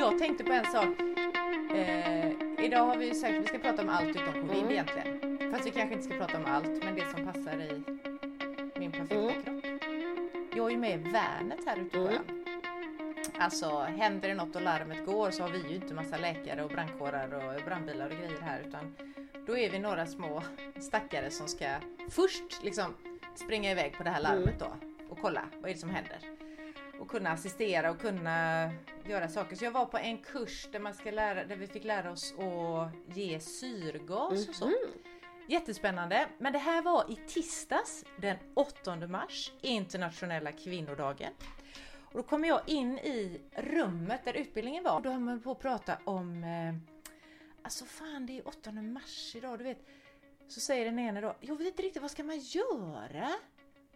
Jag tänkte på en sak. Eh, idag har vi ju sagt att vi ska prata om allt utom covid Mm. egentligen. Fast vi kanske inte ska prata om allt, men det som passar i min perfekta Mm. kropp. Jag är ju med i Värnet här ute på Mm. Alltså händer det något och larmet går så har vi ju inte massa läkare och brandkårar och brandbilar och grejer här utan då är vi några små stackare som ska först liksom springa iväg på det här larmet då och kolla vad är det som händer. Och kunna assistera och kunna göra saker. Så jag var på en kurs där, man ska lära, där vi fick lära oss att ge syrgas och så. Mhm. Jättespännande. Men det här var i tisdags den 8 mars, internationella kvinnodagen. Och då kom jag in i rummet där utbildningen var. Då höll man på att prata om eh, Alltså fan det är 8 mars idag, du vet. Så säger den ena då, jag vet inte riktigt vad ska man göra?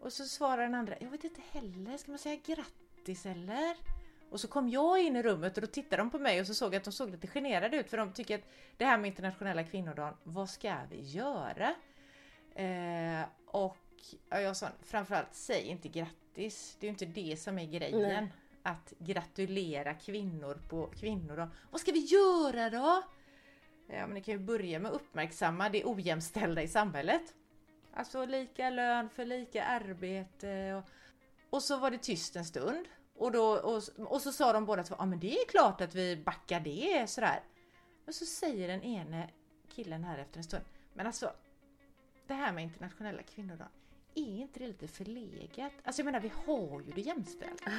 Och så svarar den andra, jag vet inte heller, ska man säga grattis eller? Och så kom jag in i rummet och då tittade de på mig och så såg jag att de såg lite generade ut för de tycker att det här med internationella kvinnodagen, vad ska vi göra? Eh, och ja, jag sa framförallt, säg inte grattis. Det är ju inte det som är grejen. Nej. Att gratulera kvinnor på kvinnodagen. Vad ska vi göra då? Ja, men ni kan ju börja med att uppmärksamma det ojämställda i samhället. Alltså lika lön för lika arbete. Och, och så var det tyst en stund. Och, då, och, och så sa de båda två, ja men det är klart att vi backar det sådär. Och så säger den ene killen här efter en stund, men alltså det här med internationella kvinnodagen, är inte det lite förlegat? Alltså jag menar vi har ju det jämställt.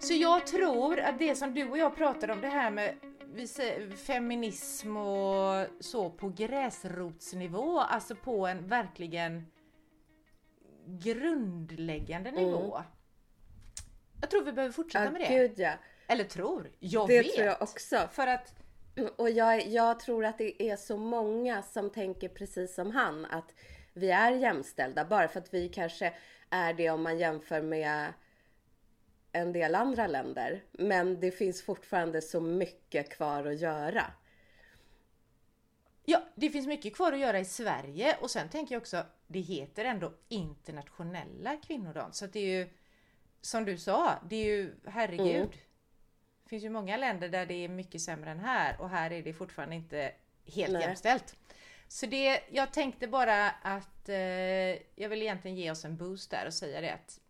Så jag tror att det som du och jag pratade om, det här med feminism och så på gräsrotsnivå, alltså på en verkligen grundläggande Mm. nivå. Jag tror vi behöver fortsätta Ja, med det. gud ja. Eller tror, jag Det vet. tror jag också. För att, Och jag, jag tror att det är så många som tänker precis som han att vi är jämställda bara för att vi kanske är det om man jämför med en del andra länder. Men det finns fortfarande så mycket kvar att göra. ja, det finns mycket kvar att göra i Sverige och sen tänker jag också, det heter ändå internationella kvinnodagen. Så det är ju, som du sa, det är ju, herregud. Mm. Det finns ju många länder där det är mycket sämre än här och här är det fortfarande inte helt Nej. jämställt. Så det, jag tänkte bara att eh, jag vill egentligen ge oss en boost där och säga det att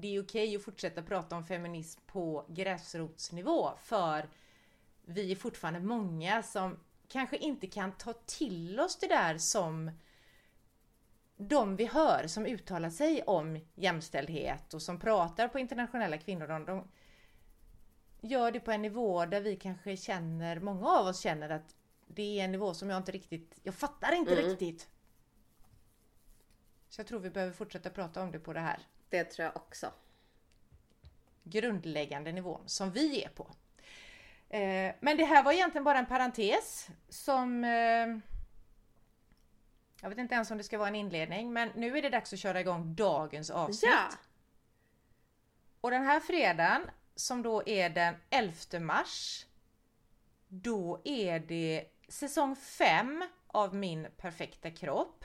det är okej att fortsätta prata om feminism på gräsrotsnivå för vi är fortfarande många som kanske inte kan ta till oss det där som de vi hör som uttalar sig om jämställdhet och som pratar på internationella kvinnodagen. De gör det på en nivå där vi kanske känner, många av oss känner att det är en nivå som jag inte riktigt, jag fattar inte Mm. riktigt. Så jag tror vi behöver fortsätta prata om det på det här Det tror jag också. grundläggande nivån som vi är på. Eh, men det här var egentligen bara en parentes som eh, jag vet inte ens om det ska vara en inledning, men nu är det dags att köra igång dagens avsnitt. Ja! Och den här fredagen som då är den 11 mars. Då är det säsong 5 av Min perfekta kropp.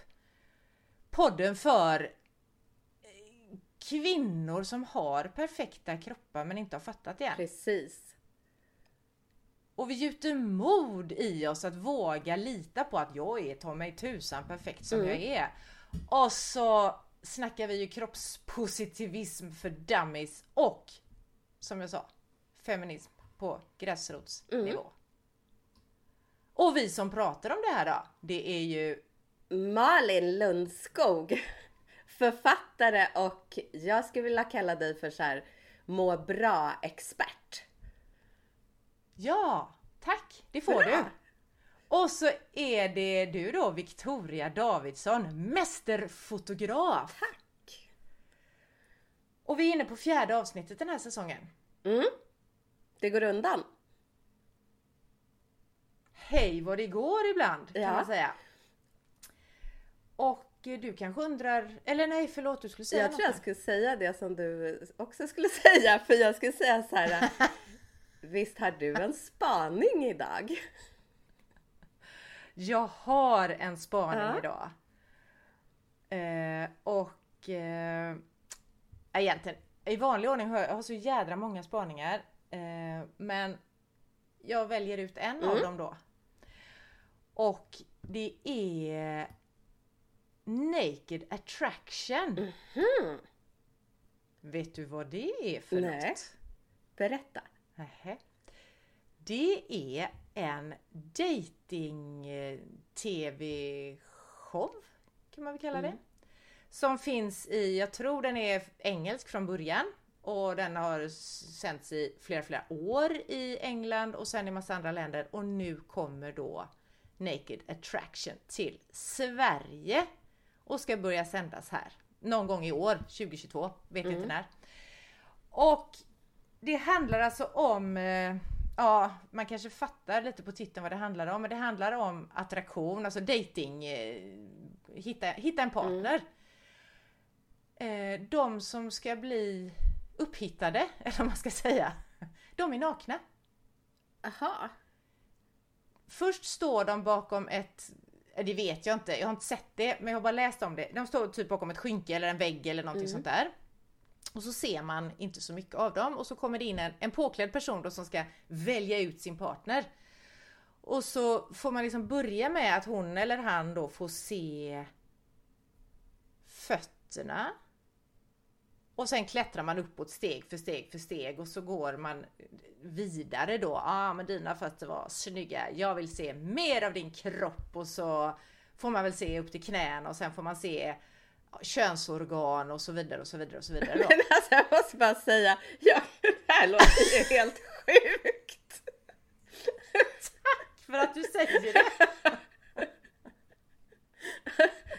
Podden för kvinnor som har perfekta kroppar men inte har fattat det än. Precis. Och vi gjuter mod i oss att våga lita på att jag är ta mig tusan perfekt som Mm. jag är. Och så snackar vi ju kroppspositivism för dummies och som jag sa, feminism på gräsrotsnivå. Mm. Och vi som pratar om det här då, det är ju Malin Lundskog. Författare och jag skulle vilja kalla dig för så här må bra-expert. Ja, tack! Det får Bra. du. Och så är det du då, Victoria Davidsson, mästerfotograf. Tack! Och vi är inne på fjärde avsnittet den här säsongen. Mm. Det går undan. Hej vad det går ibland kan Ja. man säga. Och du kanske undrar, eller nej förlåt du skulle säga Jag tror jag något. skulle säga det som du också skulle säga. För jag skulle säga så här. Visst har du en spaning idag? Jag har en spaning Ja. idag. Eh, och eh, egentligen i vanlig ordning har jag, jag har så jädra många spaningar. Eh, men jag väljer ut en Mm. av dem då. Och det är Naked Attraction. Hmm. Vet du vad det är för Nej. något? Berätta. Nähä. Det är en dating eh, kan man väl kalla det. Som finns i, jag tror den är engelsk från början och den har sänts i flera, flera år i England och sen i massa andra länder och nu kommer då Naked Attraction till Sverige och ska börja sändas här någon gång i år, 2022, vet inte när. Och det handlar alltså om, eh, ja man kanske fattar lite på titeln vad det handlar om, men det handlar om attraktion, alltså dating, eh, hitta, hitta en partner. Eh, de som ska bli upphittade, eller vad man ska säga, de är nakna. Aha. Först står de bakom ett, det vet jag inte, jag har inte sett det, men jag har bara läst om det. De står typ bakom ett skynke eller en vägg eller någonting sånt där. Och så ser man inte så mycket av dem och så kommer det in en, en påklädd person då som ska välja ut sin partner. Och så får man liksom börja med att hon eller han då får se fötterna. Och sen klättrar man uppåt steg för steg för steg och så går man vidare då. Ah, men dina fötter var snygga. Jag vill se mer av din kropp och så får man väl se upp till knäna och sen får man se könsorgan och så vidare och så vidare och så vidare. Då. Men alltså jag måste bara säga, ja, det här låter ju helt sjukt. För att du säger det.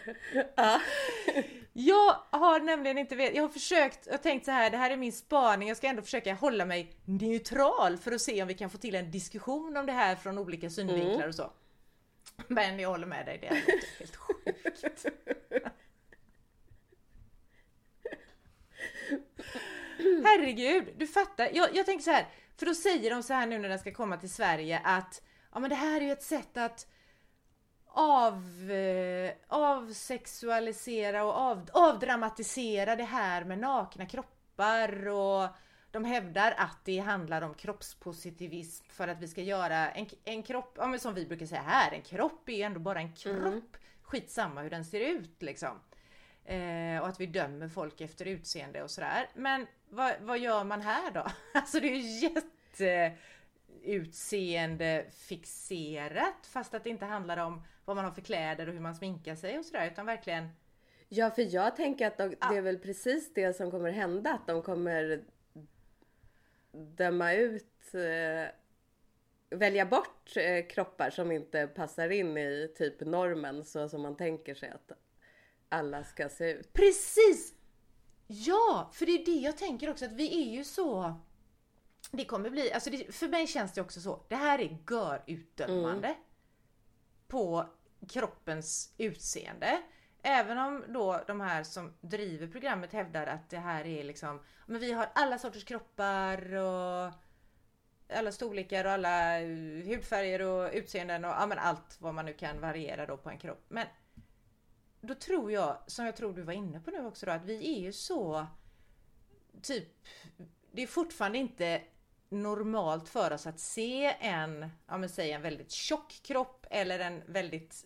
Ja. Jag har nämligen inte vet, jag har försökt, jag tänkt så här, det här är min spaning, jag ska ändå försöka hålla mig neutral för att se om vi kan få till en diskussion om det här från olika synvinklar och så. Men jag håller med dig, det är helt sjukt. Herregud, du fattar. Jag, jag tänker så här, för då säger de så här nu när den ska komma till Sverige att ja men det här är ju ett sätt att av, eh, avsexualisera och av, avdramatisera det här med nakna kroppar och de hävdar att det handlar om kroppspositivism för att vi ska göra en, en kropp, ja, men som vi brukar säga här, en kropp är ju ändå bara en kropp. Skitsamma hur den ser ut liksom. Eh, och att vi dömer folk efter utseende och sådär. Men vad, vad gör man här då? Alltså det är ju jätte utseende fixerat fast att det inte handlar om vad man har för kläder och hur man sminkar sig och sådär utan verkligen Ja, för jag tänker att de, det är väl precis det som kommer hända. Att de kommer döma ut, eh, välja bort eh, kroppar som inte passar in i typ normen så som man tänker sig att alla ska se ut. Precis! Ja, för det är det jag tänker också att vi är ju så det kommer bli, alltså det, för mig känns det också så. Det här är görutdömande på kroppens utseende. Även om då de här som driver programmet hävdar att det här är liksom, men vi har alla sorters kroppar och alla storlekar och alla eh, hudfärger och utseenden och ja, men allt vad man nu kan variera då på en kropp. Men då tror jag, som jag tror du var inne på nu också då, att vi är ju så typ, det är fortfarande inte normalt för oss att se en, ja men säg en väldigt tjock kropp eller en väldigt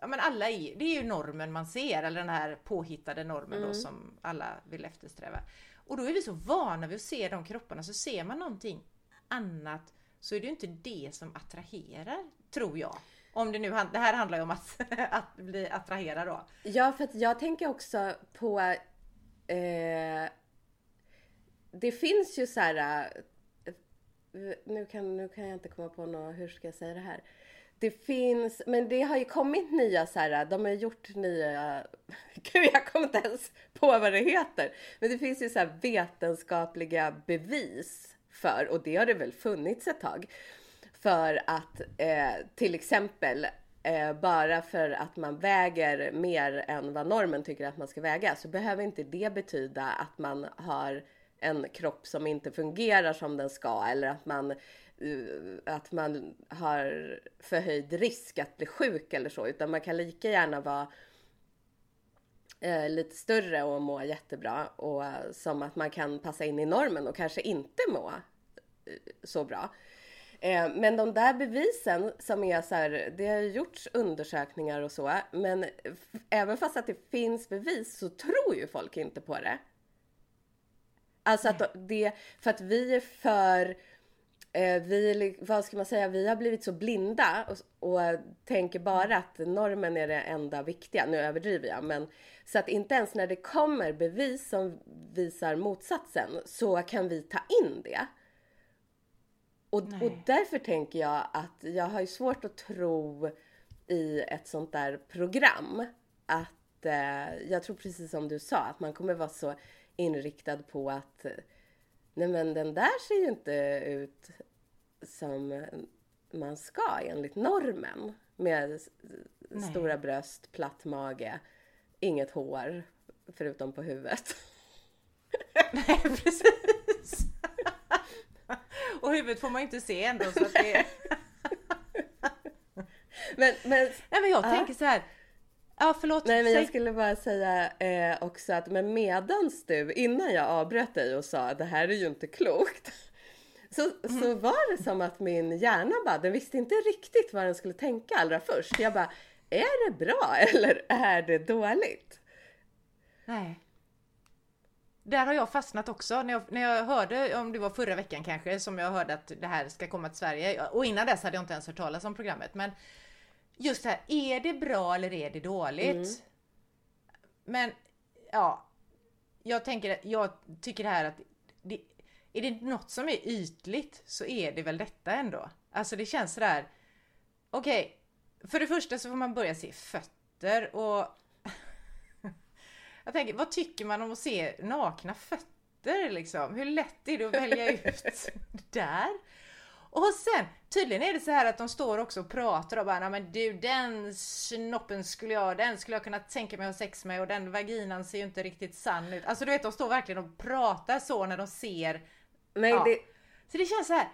Ja men alla är, det är ju normen man ser, eller den här påhittade normen då som alla vill eftersträva. Och då är vi så vana vid att se de kropparna, så ser man någonting annat så är det ju inte det som attraherar, tror jag. Om det nu, det här handlar ju om att, att bli attraherad då. Ja, för att jag tänker också på... Eh, det finns ju så här... Eh, nu, kan, nu kan jag inte komma på något, hur ska jag säga det här? Det finns, men det har ju kommit nya så här, de har gjort nya, gud jag kommer inte ens på vad det heter. Men det finns ju så här vetenskapliga bevis för, och det har det väl funnits ett tag, för att eh, till exempel eh, bara för att man väger mer än vad normen tycker att man ska väga så behöver inte det betyda att man har en kropp som inte fungerar som den ska eller att man, eh, att man har förhöjd risk att bli sjuk eller så. Utan man kan lika gärna vara eh, lite större och må jättebra och eh, som att man kan passa in i normen och kanske inte må eh, så bra. Eh, men de där bevisen som är så här, det har gjorts undersökningar och så, men även fast att det finns bevis så tror ju folk inte på det. Alltså att det, för att vi är för eh, vi, vad ska man säga, vi har blivit så blinda och, och, tänker bara att normen är det enda viktiga. Nu överdriver jag, men så att inte ens när det kommer bevis som visar motsatsen så kan vi ta in det. Och, och därför tänker jag att jag har ju svårt att tro i ett sånt där program att eh, jag tror precis som du sa att man kommer vara så inriktad på att nej men den där ser ju inte ut som man ska enligt normen. Med nej. stora bröst, platt mage, inget hår förutom på huvudet. Nej precis. Och huvudet får man ju inte se ändå så att det men, men, Nej, men jag tänker så här Ja, förlåt. Nej, men jag skulle bara säga eh, också att men medans du, innan jag avbröt dig och sa det här är ju inte klokt. Så, mm. så var det som att min hjärna bara, den visste inte riktigt vad den skulle tänka allra först. Jag bara, är det bra eller är det dåligt? Nej. Där har jag fastnat också. När jag, när jag hörde, om det var förra veckan kanske, som jag hörde att det här ska komma till Sverige. Och innan dess hade jag inte ens hört talas om programmet. Men just det här, är det bra eller är det dåligt? Mm. Men ja, jag tänker, jag tycker det här att det, är det något som är ytligt så är det väl detta ändå. Alltså det känns sådär, okej, okay, för det första så får man börja se fötter och jag tänker, vad tycker man om att se nakna fötter liksom? Hur lätt är det att välja ut där? Och sen, tydligen är det så här att de står också och pratar och bara, men du den snoppen skulle jag, den skulle jag kunna tänka mig att ha sex med och den vaginan ser ju inte riktigt sann ut. Alltså du vet, de står verkligen och pratar så när de ser. Nej, ja. det... Så det känns så här.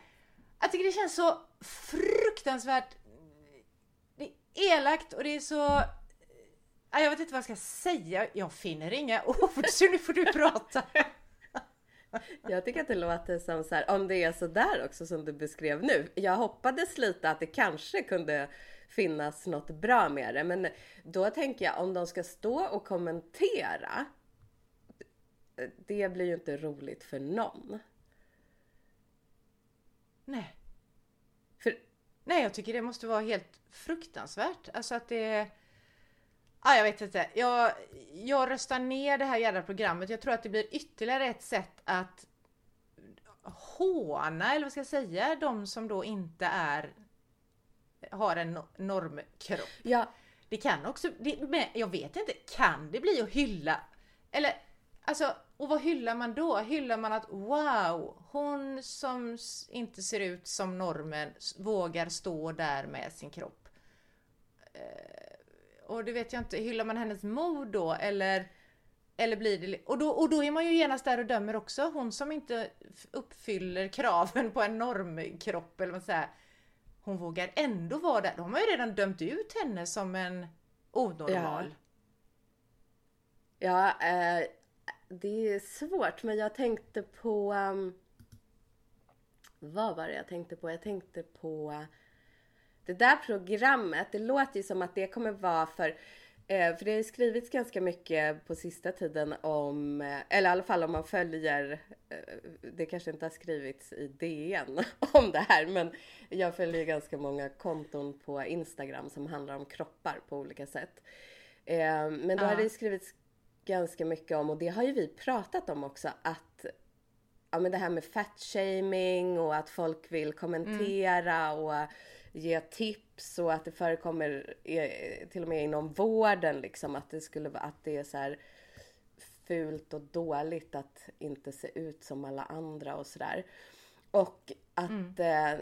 Jag tycker det känns så fruktansvärt det är elakt och det är så jag vet inte vad jag ska säga. Jag finner inga ord så nu får du prata. Jag tycker att det låter som så här, om det är så där också som du beskrev nu. Jag hoppades lite att det kanske kunde finnas något bra med det. Men då tänker jag om de ska stå och kommentera. Det blir ju inte roligt för någon. Nej. För... Nej, jag tycker det måste vara helt fruktansvärt. Alltså att det Ah, jag vet inte. Jag, jag röstar ner det här jävla programmet. Jag tror att det blir ytterligare ett sätt att håna, eller vad ska jag säga, de som då inte är har en normkropp. Ja. Det kan också, det, men jag vet inte, kan det bli att hylla? Eller alltså, och vad hyllar man då? Hyllar man att wow, hon som inte ser ut som normen vågar stå där med sin kropp. Eh, och det vet jag inte, hyllar man hennes mod då eller eller blir det... Och då, och då är man ju genast där och dömer också. Hon som inte uppfyller kraven på en normkropp eller vad säger. Hon vågar ändå vara där. Då har man ju redan dömt ut henne som en onormal. Ja, ja eh, det är svårt men jag tänkte på... Um, vad var det jag tänkte på? Jag tänkte på det där programmet, det låter ju som att det kommer vara för eh, för det har skrivits ganska mycket på sista tiden om, eh, eller i alla fall om man följer, eh, det kanske inte har skrivits i DN om det här, men jag följer ganska många konton på Instagram som handlar om kroppar på olika sätt. Men då har det skrivits ganska mycket om, och det har ju vi pratat om också, att ja men det här med fat shaming och att folk vill kommentera mm. och ge tips och att det förekommer till och med inom vården liksom att det skulle vara att det är så här fult och dåligt att inte se ut som alla andra och sådär. Och att mm. eh,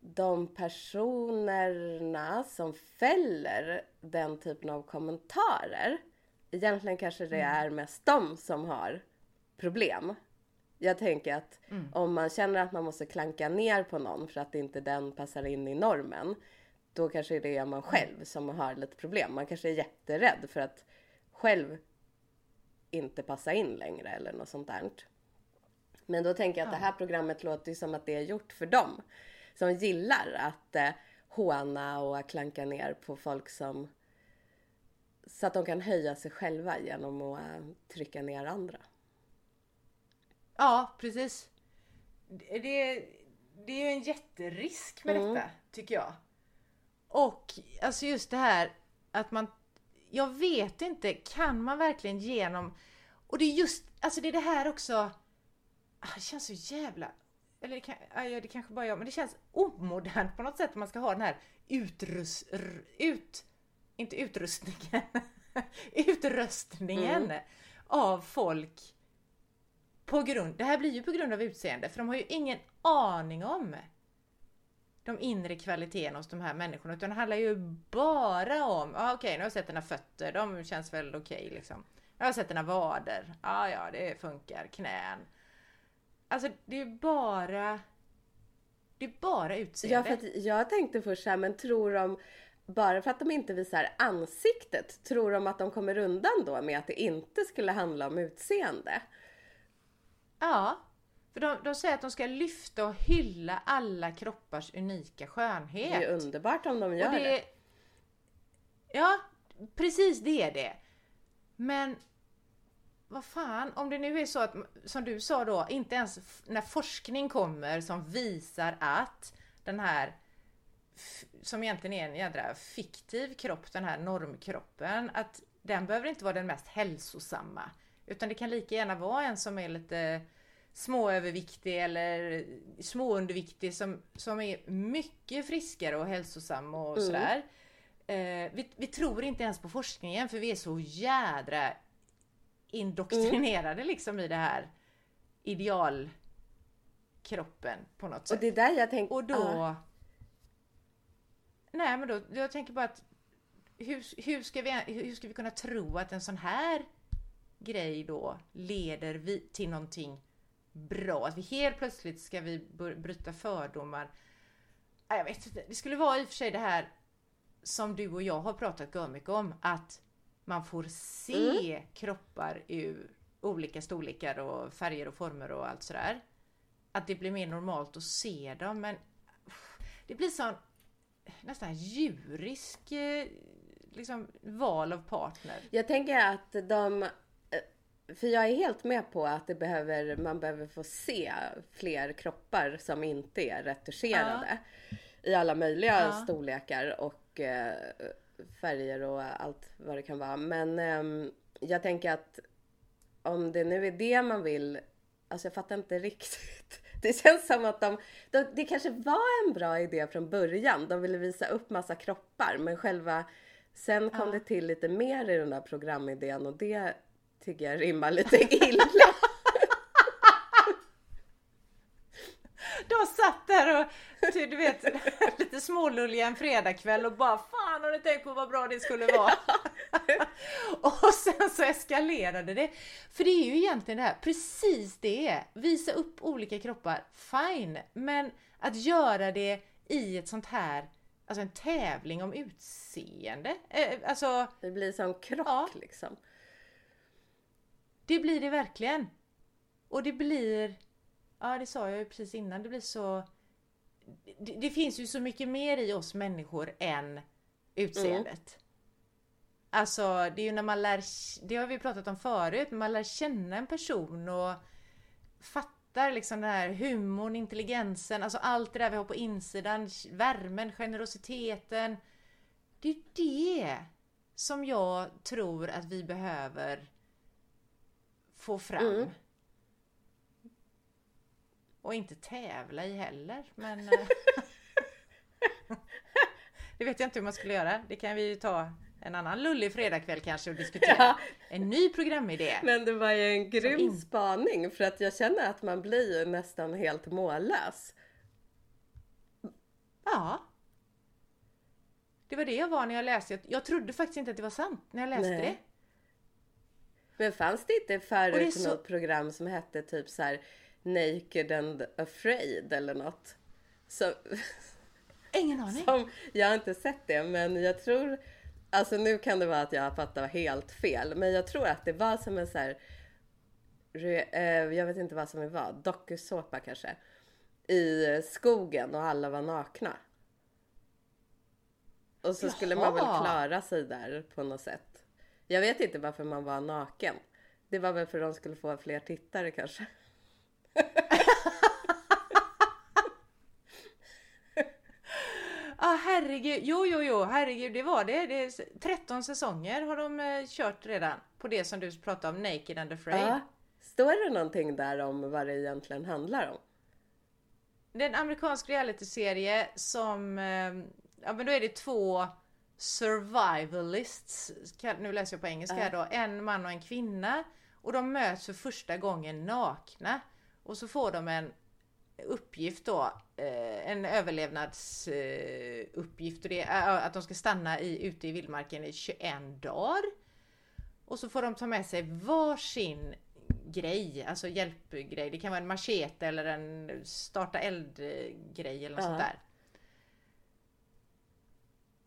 de personerna som fäller den typen av kommentarer egentligen kanske det mm. är mest de som har problem. Jag tänker att mm. om man känner att man måste klanka ner på någon för att inte den passar in i normen. Då kanske det är man själv som har lite problem. Man kanske är jätterädd för att själv inte passa in längre eller något sånt där. Men då tänker jag att Ja. det här programmet låter ju som att det är gjort för dem. Som gillar att eh, håna och klanka ner på folk som... Så att de kan höja sig själva genom att eh, trycka ner andra. Ja, precis. Det, det, är ju en jätterisk med Mm. detta, tycker jag. Och alltså just det här att man... Jag vet inte, kan man verkligen genom... Och det är just, alltså det är det här också... Ah, Det känns så jävla... Eller det, kan, ah, ja, det kanske bara jag, men det känns omodernt på något sätt att man ska ha den här utrust... Ut... Inte utrustningen. utröstningen Mm. av folk på grund, det här blir ju på grund av utseende, för de har ju ingen aning om de inre kvaliteterna hos de här människorna, utan det handlar ju bara om, ja ah, okej nu har jag sett dina fötter, de känns väl okej liksom. Jag har sett dina vader, ja ah, ja det funkar, knän. Alltså det är ju bara, det är bara utseende. Ja, för att jag tänkte först så här, men tror de... Bara för att de inte visar ansiktet, tror de att de kommer undan då med att det inte skulle handla om utseende? Ja, för de, de säger att de ska lyfta och hylla alla kroppars unika skönhet. Det är underbart om de gör Och det. Ja, precis det är det. Men vad fan, om det nu är så att, som du sa då, inte ens när forskning kommer som visar att den här, som egentligen är en jädra fiktiv kropp, den här normkroppen, att den behöver inte vara den mest hälsosamma. Utan det kan lika gärna vara en som är lite småöverviktig eller småunderviktig som, som är mycket friskare och hälsosam och Mm. sådär. Eh, vi, vi tror inte ens på forskningen för vi är så jädra indoktrinerade liksom i det här idealkroppen på något Och sätt. det är där jag tänker... Och då... Ja. Nej men då, jag tänker bara att hur, hur, ska vi, hur ska vi kunna tro att en sån här grej då leder vi till någonting bra? Att vi helt plötsligt ska vi bryta fördomar. Jag vet inte. Det skulle vara i och för sig det här som du och jag har pratat mycket om. Att man får se kroppar ur olika storlekar och färger och former och allt sådär. Att det blir mer normalt att se dem men det blir sån nästan djurisk eh, liksom, val av partner. Jag tänker att de... För jag är helt med på att det behöver, man behöver få se fler kroppar som inte är retuscherade. I alla möjliga Ja. storlekar och eh, färger och allt vad det kan vara. Men ehm, jag tänker att om det nu är det man vill, alltså jag fattar inte riktigt. Det känns som att de, de, det kanske var en bra idé från början. De ville visa upp massa kroppar men själva, sen kom Ja. det till lite mer i den där programidén och det tycker jag rimmar lite illa. De satt där och ty- du vet lite smålulliga en fredagkväll och bara fan har ni tänkt på vad bra det skulle vara? och sen så eskalerade det. För det är ju egentligen det här, precis det. Visa upp olika kroppar, fine. Men att göra det i ett sånt här, alltså en tävling om utseende. Eh, alltså Det blir som krock Ja. liksom. Det blir det verkligen. Och det blir, ja det sa jag ju precis innan, det blir så... Det, det finns ju så mycket mer i oss människor än utseendet. Alltså det är ju när man lär, det har vi pratat om förut, man lär känna en person och fattar liksom den här humorn, intelligensen, alltså allt det där vi har på insidan, värmen, generositeten. Det är det som jag tror att vi behöver få fram. Mm. Och inte tävla i heller, men... eh, det vet jag inte hur man skulle göra. Det kan vi ju ta en annan lullig fredagkväll kanske och diskutera. Ja. En ny programidé. Men det var ju en grym in- spaning för att jag känner att man blir ju nästan helt mållös. Ja. Det var det jag var när jag läste. Jag, jag trodde faktiskt inte att det var sant när jag läste Nej. det. Men fanns det inte förut så- något program som hette typ så här Naked and afraid eller något? Som, Ingen aning. som, jag har inte sett det men jag tror Alltså nu kan det vara att jag fattar helt fel. Men jag tror att det var som en så här, eh, jag vet inte vad som det var, dokusåpa kanske. I skogen och alla var nakna. Och så skulle man väl Jaha. klara sig där på något sätt. Jag vet inte varför man var naken. Det var väl för att de skulle få fler tittare kanske. Ah, herregud, jo jo jo, herregud det var det. det är 13 säsonger har de eh, kört redan på det som du pratade om, Naked and Afraid. Ja. Står det någonting där om vad det egentligen handlar om? Det är en amerikansk realityserie som, eh, ja men då är det två survivalists, nu läser jag på engelska här då, en man och en kvinna. Och de möts för första gången nakna. Och så får de en uppgift då, eh, en överlevnadsuppgift och det är att de ska stanna i, ute i vildmarken i 21 dagar. Och så får de ta med sig varsin grej, alltså hjälpgrej. Det kan vara en machete eller en starta eld-grej eller något Ja. sånt där.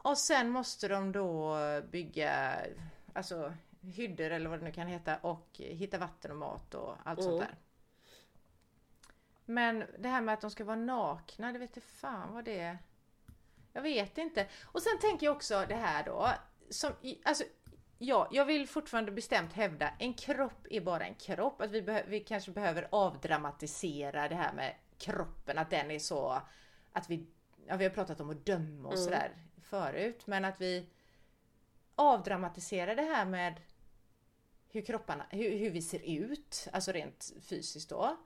Och sen måste de då bygga alltså, hyddor eller vad det nu kan heta och hitta vatten och mat och allt sånt Mm. där. Men det här med att de ska vara nakna, det vet jag fan vad det är. Jag vet inte. Och sen tänker jag också det här då. Som, alltså, ja, jag vill fortfarande bestämt hävda, en kropp är bara en kropp. Att vi, behö- vi kanske behöver avdramatisera det här med kroppen, att den är så... Att vi, ja, vi har pratat om att döma och Mm. sådär förut, men att vi avdramatiserar det här med hur kropparna, hur, hur vi ser ut, alltså rent fysiskt då.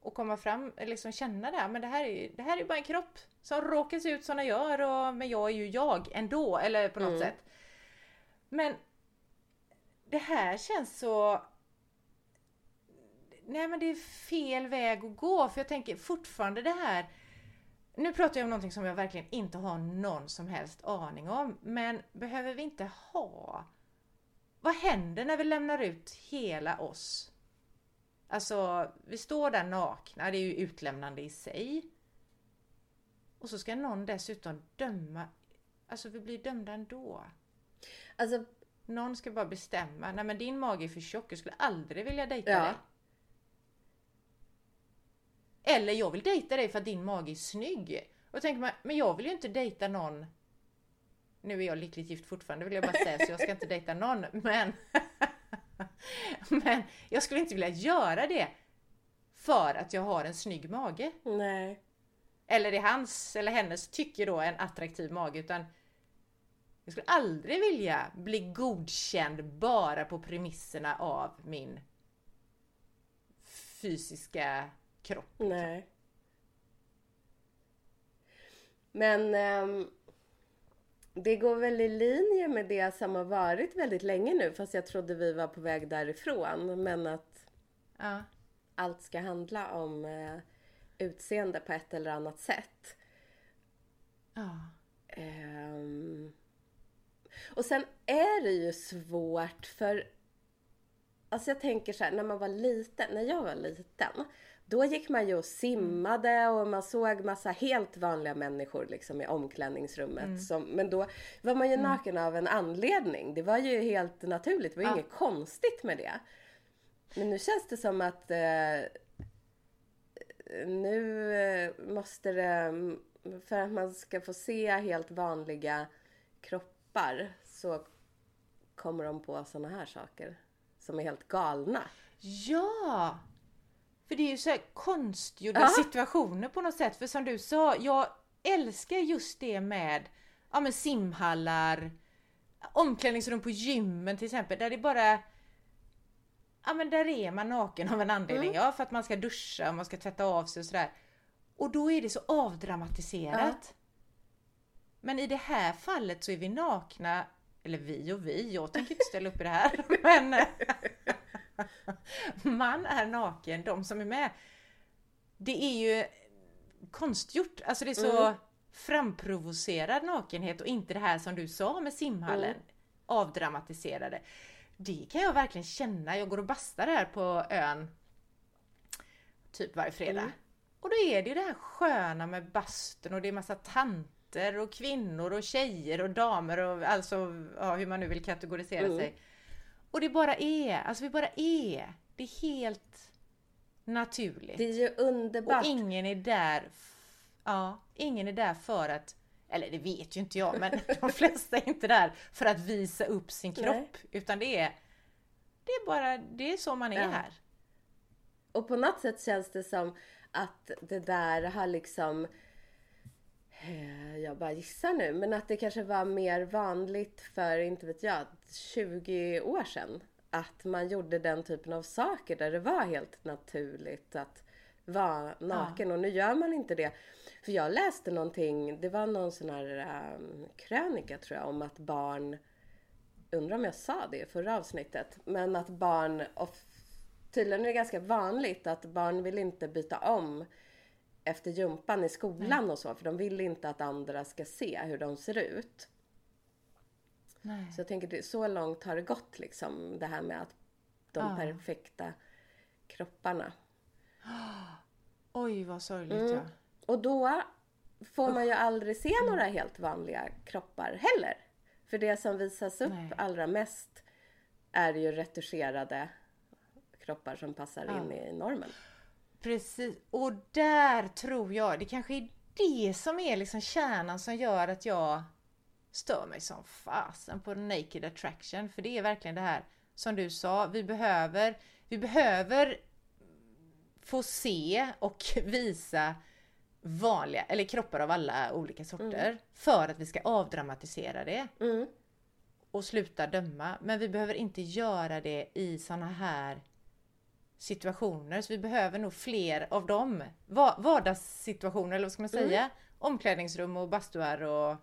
Och komma fram, liksom känna det här, men det här är det här är bara en kropp som råkar se ut som den gör, och, men jag är ju jag ändå, eller på något Mm. sätt. Men det här känns så... Nej men det är fel väg att gå, för jag tänker fortfarande det här nu pratar jag om någonting som jag verkligen inte har någon som helst aning om, men behöver vi inte ha... Vad händer när vi lämnar ut hela oss? Alltså, vi står där nakna, det är ju utlämnande i sig. Och så ska någon dessutom döma. Alltså, vi blir dömda ändå. Alltså, Någon ska bara bestämma, nej men din mage är för tjock, jag skulle aldrig vilja dejta Ja. dig. Eller jag vill dejta dig för att din mage är snygg. Och då tänker man, men jag vill ju inte dejta någon nu är jag lyckligt gift fortfarande vill jag bara säga, så jag ska inte dejta någon. Men, men jag skulle inte vilja göra det för att jag har en snygg mage. nej. Eller i hans eller hennes tycke då en attraktiv mage. Utan jag skulle aldrig vilja bli godkänd bara på premisserna av min fysiska kropp. Nej. Men ehm, det går väl i linje med det som har varit väldigt länge nu, fast jag trodde vi var på väg därifrån. Men att Ja. allt ska handla om eh, utseende på ett eller annat sätt. ja. Ehm, och sen är det ju svårt för... Alltså jag tänker så här, när man var liten, när jag var liten, då gick man ju och simmade och man såg massa helt vanliga människor liksom i omklädningsrummet. Som, men då var man ju naken av en anledning. Det var ju helt naturligt, det var ju Ja. inget konstigt med det. Men nu känns det som att eh, nu eh, måste det, för att man ska få se helt vanliga kroppar så kommer de på såna här saker som är helt galna. Ja! För det är ju så här konstgjorda Ja. situationer på något sätt. För som du sa, jag älskar just det med ja, men simhallar, omklädningsrum på gymmen till exempel. Där det bara... Ja men där är man naken av en anledning. Ja, för att man ska duscha och man ska tvätta av sig och sådär. Och då är det så avdramatiserat. Men i det här fallet så är vi nakna, eller vi och vi, jag tänker inte ställa upp i det här. Men man är naken, de som är med. Det är ju konstgjort, alltså det är så Mm. framprovocerad nakenhet och inte det här som du sa med simhallen. Mm. Avdramatiserade. Det kan jag verkligen känna, jag går och bastar här på ön typ varje fredag. Mm. Och då är det ju det här sköna med bastun och det är massa tanter och kvinnor och tjejer och damer och alltså ja, hur man nu vill kategorisera Mm. sig. Och det bara är, alltså vi bara är. Det är helt naturligt. Det är ju underbart. Och ingen är där, ja, ingen är där för att, eller det vet ju inte jag, men de flesta är inte där för att visa upp sin kropp. Nej. Utan det är, det är bara, det är så man är Ja. här. Och på något sätt känns det som att det där har liksom jag bara gissar nu, men att det kanske var mer vanligt för, inte vet jag, 20 år sedan. Att man gjorde den typen av saker där det var helt naturligt att vara naken. Och nu gör man inte det. För jag läste någonting, det var någon sån här um, krönika tror jag, om att barn, undrar om jag sa det i förra avsnittet, men att barn of, tydligen är det ganska vanligt att barn vill inte byta om efter jumpan i skolan och så, för de vill inte att andra ska se hur de ser ut. Nej. Så jag tänker, så långt har det gått liksom, det här med att de Ja. perfekta kropparna. Oj vad sorgligt Mm. ja. Och då får man ju aldrig se några helt vanliga kroppar heller. För det som visas upp Nej. allra mest är ju retuscherade kroppar som passar Ja. in i normen. Precis, och där tror jag, det kanske är det som är liksom kärnan som gör att jag stör mig som fasen på naked attraction. För det är verkligen det här som du sa, vi behöver, vi behöver få se och visa vanliga, eller kroppar av alla olika sorter för att vi ska avdramatisera det Mm. och sluta döma. Men vi behöver inte göra det i såna här situationer. Så vi behöver nog fler av dem. Va- Vardagssituationer, eller vad ska man säga? Omklädningsrum och bastuar och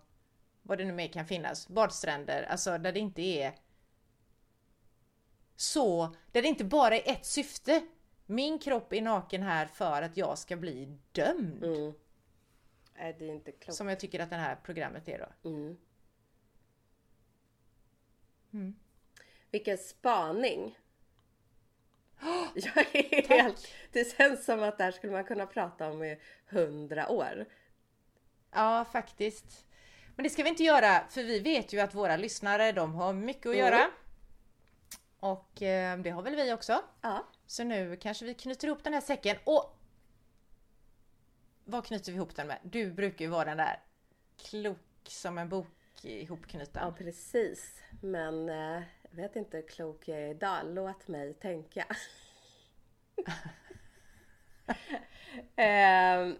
vad det nu mer kan finnas. Badstränder, alltså där det inte är så, där det inte bara är ett syfte. Min kropp är naken här för att jag ska bli dömd. Mm. Nej, det är inte klokt. Som jag tycker att det här programmet är då. Mm. Mm. Vilken spaning! Jag är helt... Det känns som att det här skulle man kunna prata om i hundra år. Ja, faktiskt. Men det ska vi inte göra, för vi vet ju att våra lyssnare, de har mycket att Mm. göra. Och eh, det har väl vi också. Ja. Så nu kanske vi knyter ihop den här säcken. Och vad knyter vi ihop den med? Du brukar ju vara den där klok som en bok ihopknuten. Ja, precis. Men eh, jag vet inte hur klok jag är idag. Låt mig tänka. Ehm,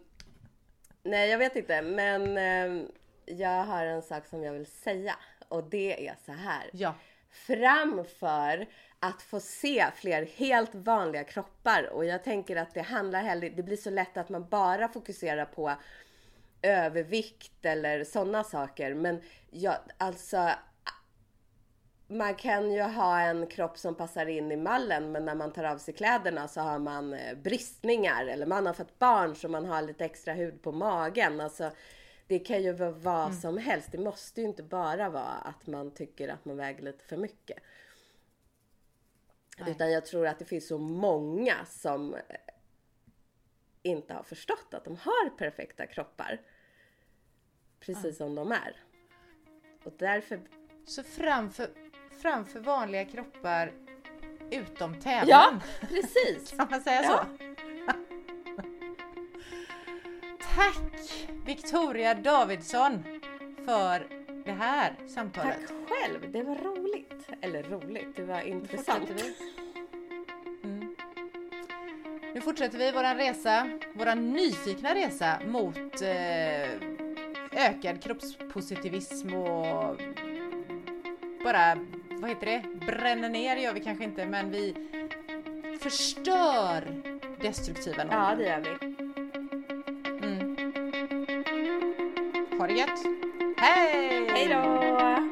nej, jag vet inte. Men ehm, jag har en sak som jag vill säga. Och det är så här. Ja. Framför att få se fler helt vanliga kroppar. Och jag tänker att det handlar heller, det blir så lätt att man bara fokuserar på övervikt eller sådana saker. Men ja, alltså man kan ju ha en kropp som passar in i mallen men när man tar av sig kläderna så har man eh, bristningar eller man har fått barn så man har lite extra hud på magen. Alltså, det kan ju vara vad som helst. Det måste ju inte bara vara att man tycker att man väger lite för mycket. Nej. Utan jag tror att det finns så många som eh, inte har förstått att de har perfekta kroppar. Precis som de är. Och därför Så framför, framför vanliga kroppar utom tävlan. Ja, precis. Kan man säga Ja. så? Tack Victoria Davidsson för det här samtalet. Tack själv, det var roligt. Eller roligt, det var intressant. Mm. Nu fortsätter vi våran resa, våran nyfikna resa mot eh, ökad kroppspositivism och bara, vad heter det, bränner ner gör vi kanske inte men vi förstör destruktiva normer. Ja, det gör vi. Mm. Ha det gött! Hej! Hej då!